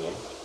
opinion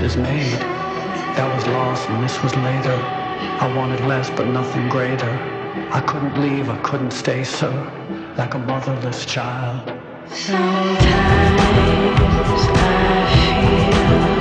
is made. That was lost and this was later. I wanted less but nothing greater. I couldn't leave, I couldn't stay so, like a motherless child. Sometimes I feel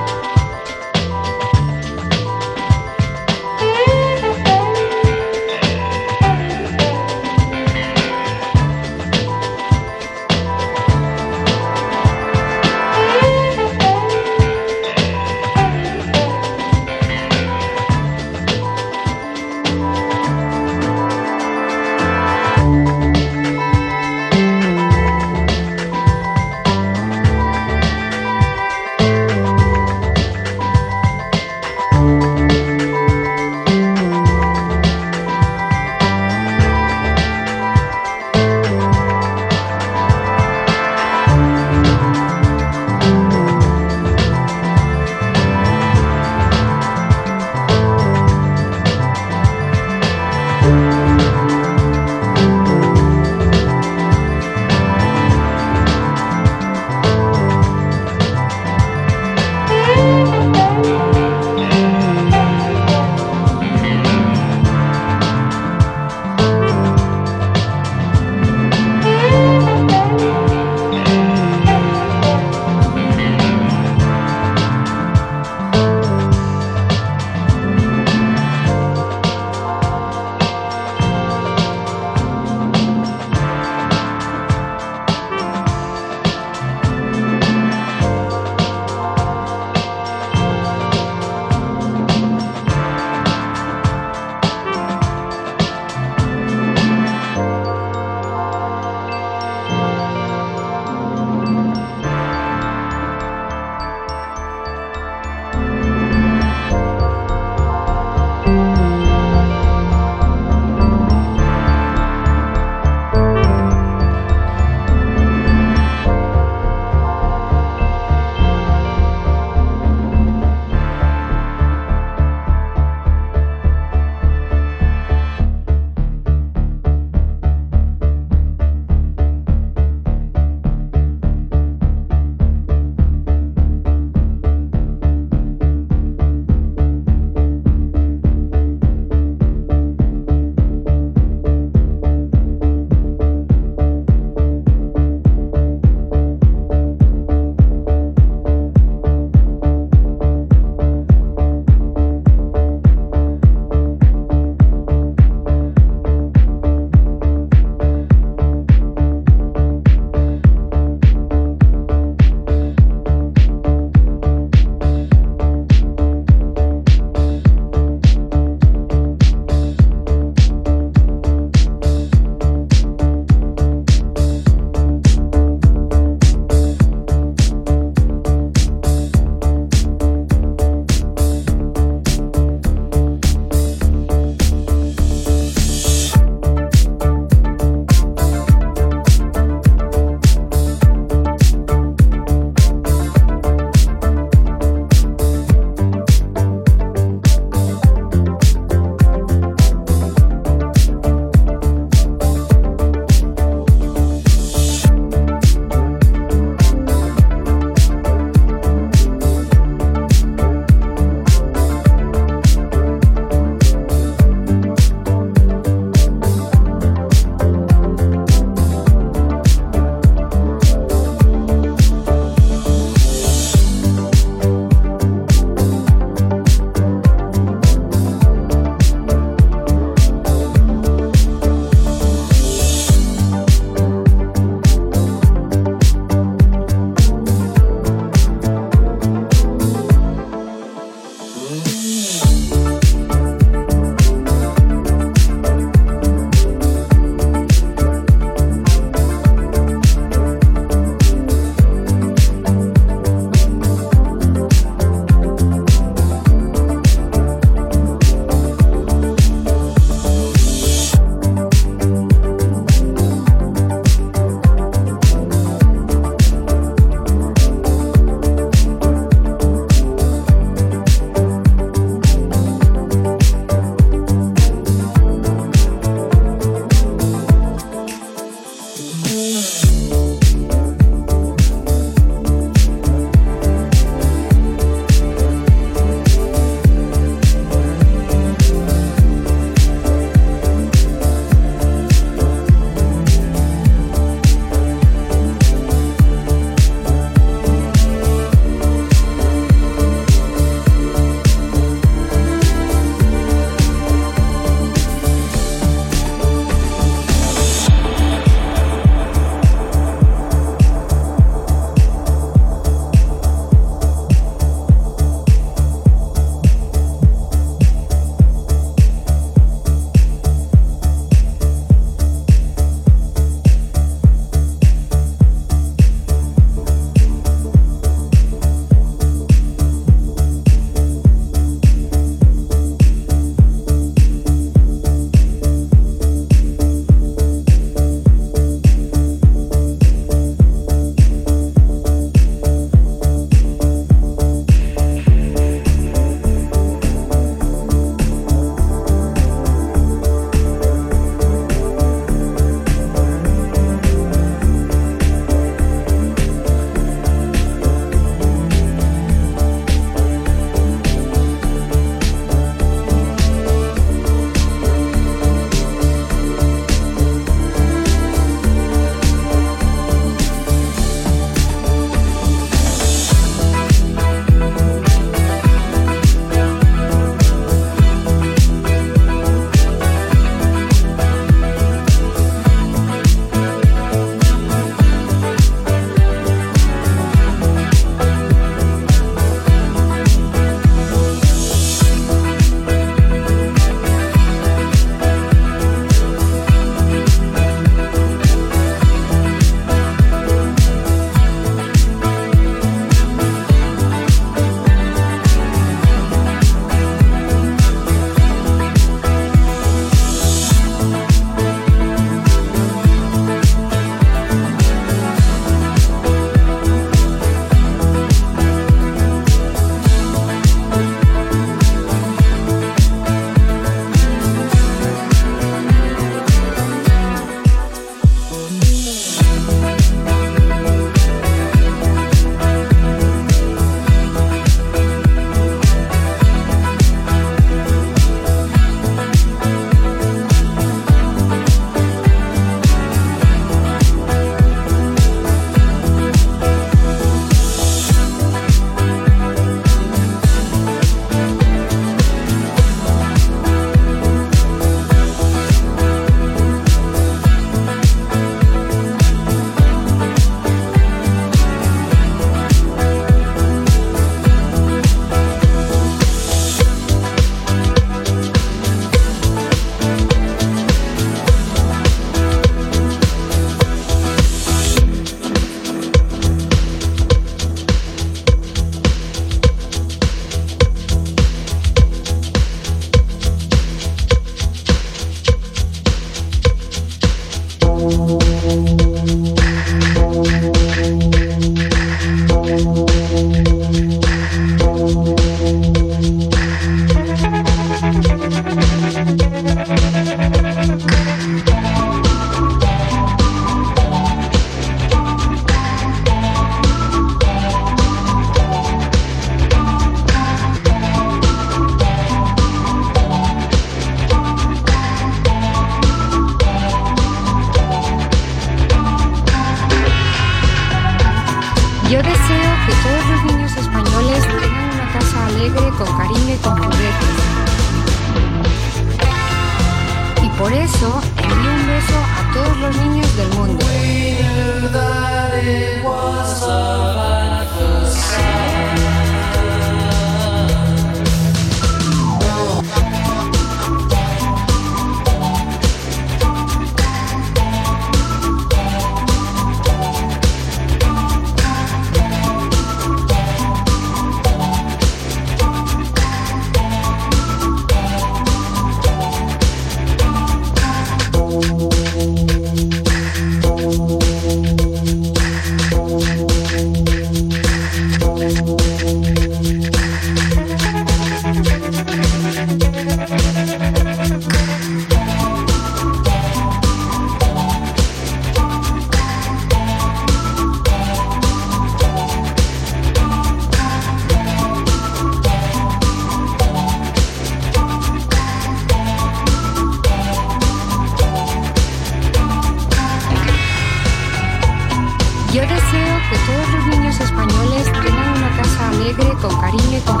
Y con.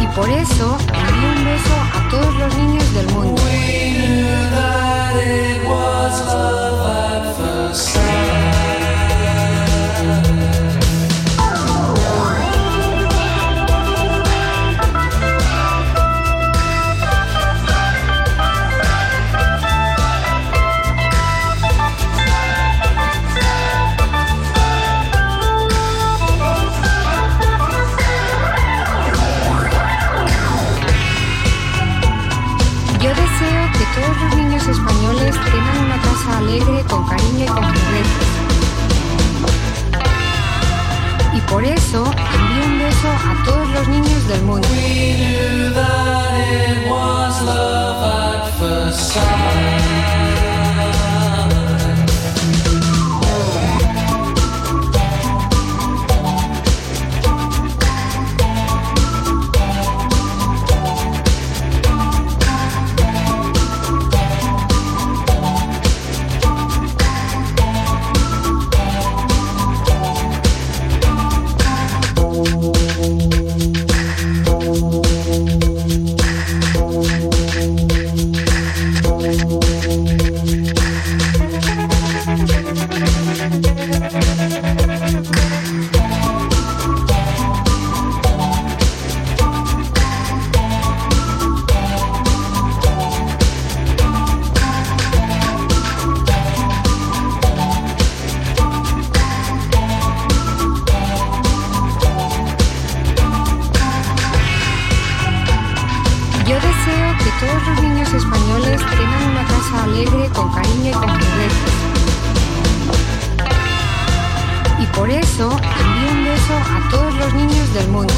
Y por eso envío un beso a todos los niños del mundo. envío un beso a todos los niños del mundo. alegre, con cariño y con juguetes. Y por eso envío un beso a todos los niños del mundo.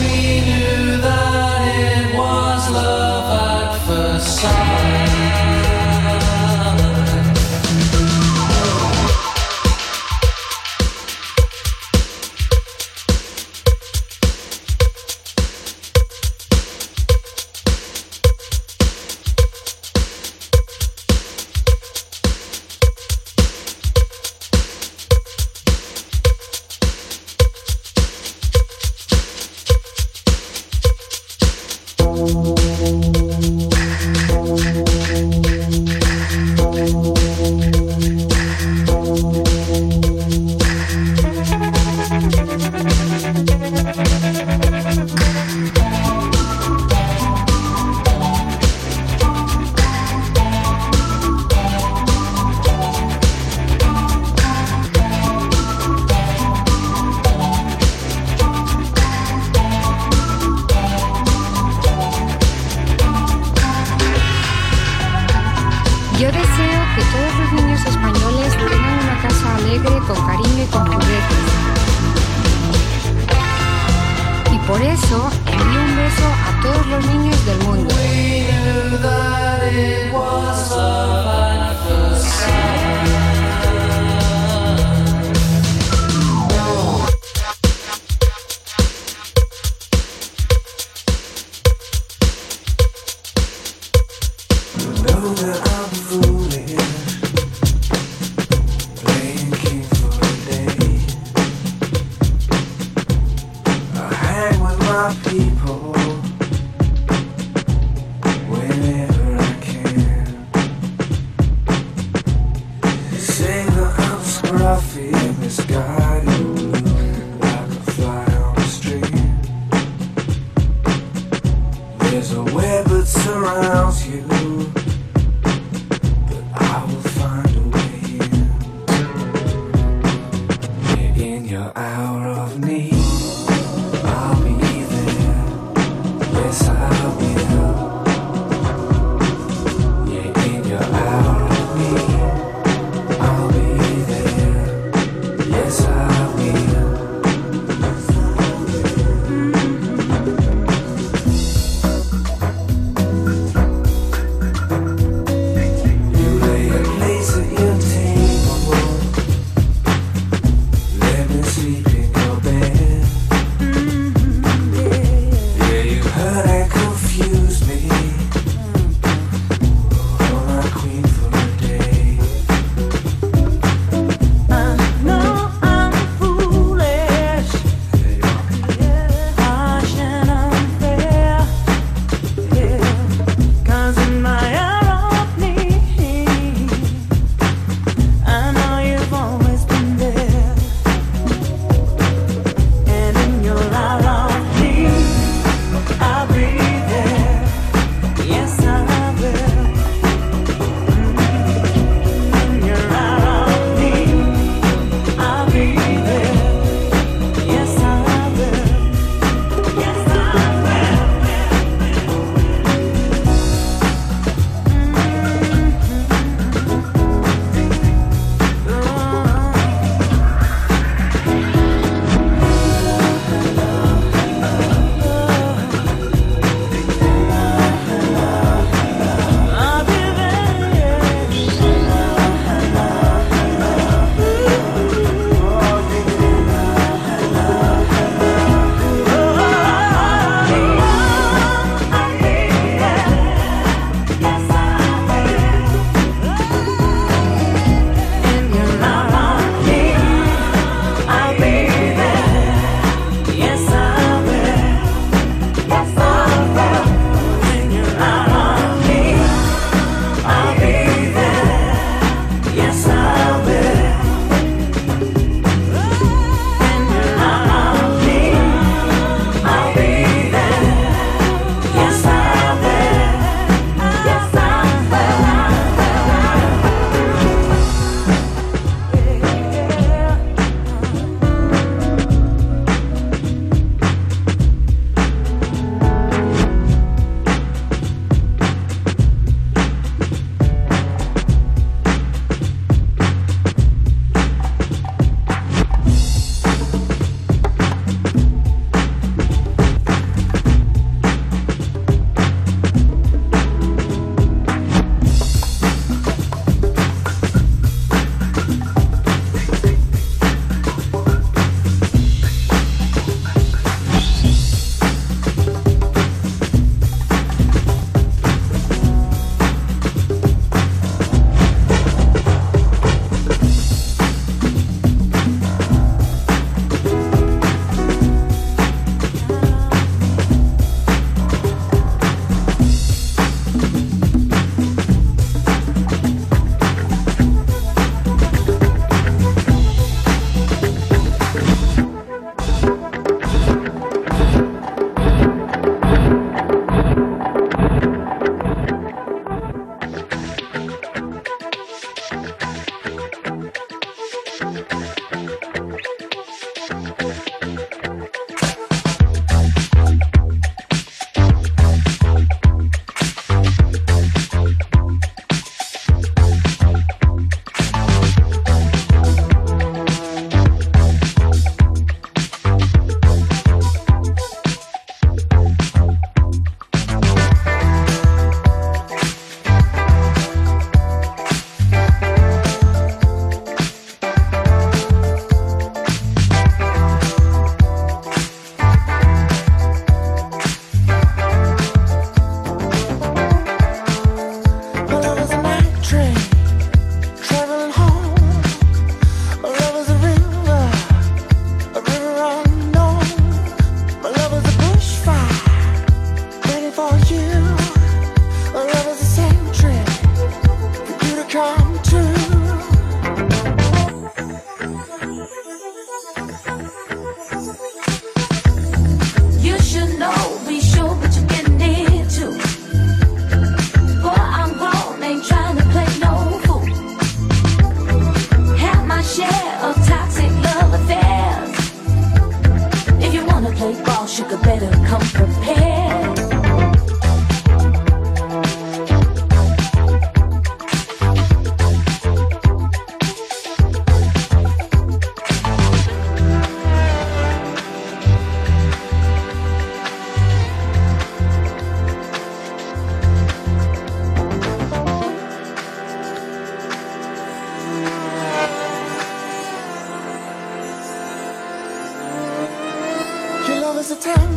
the time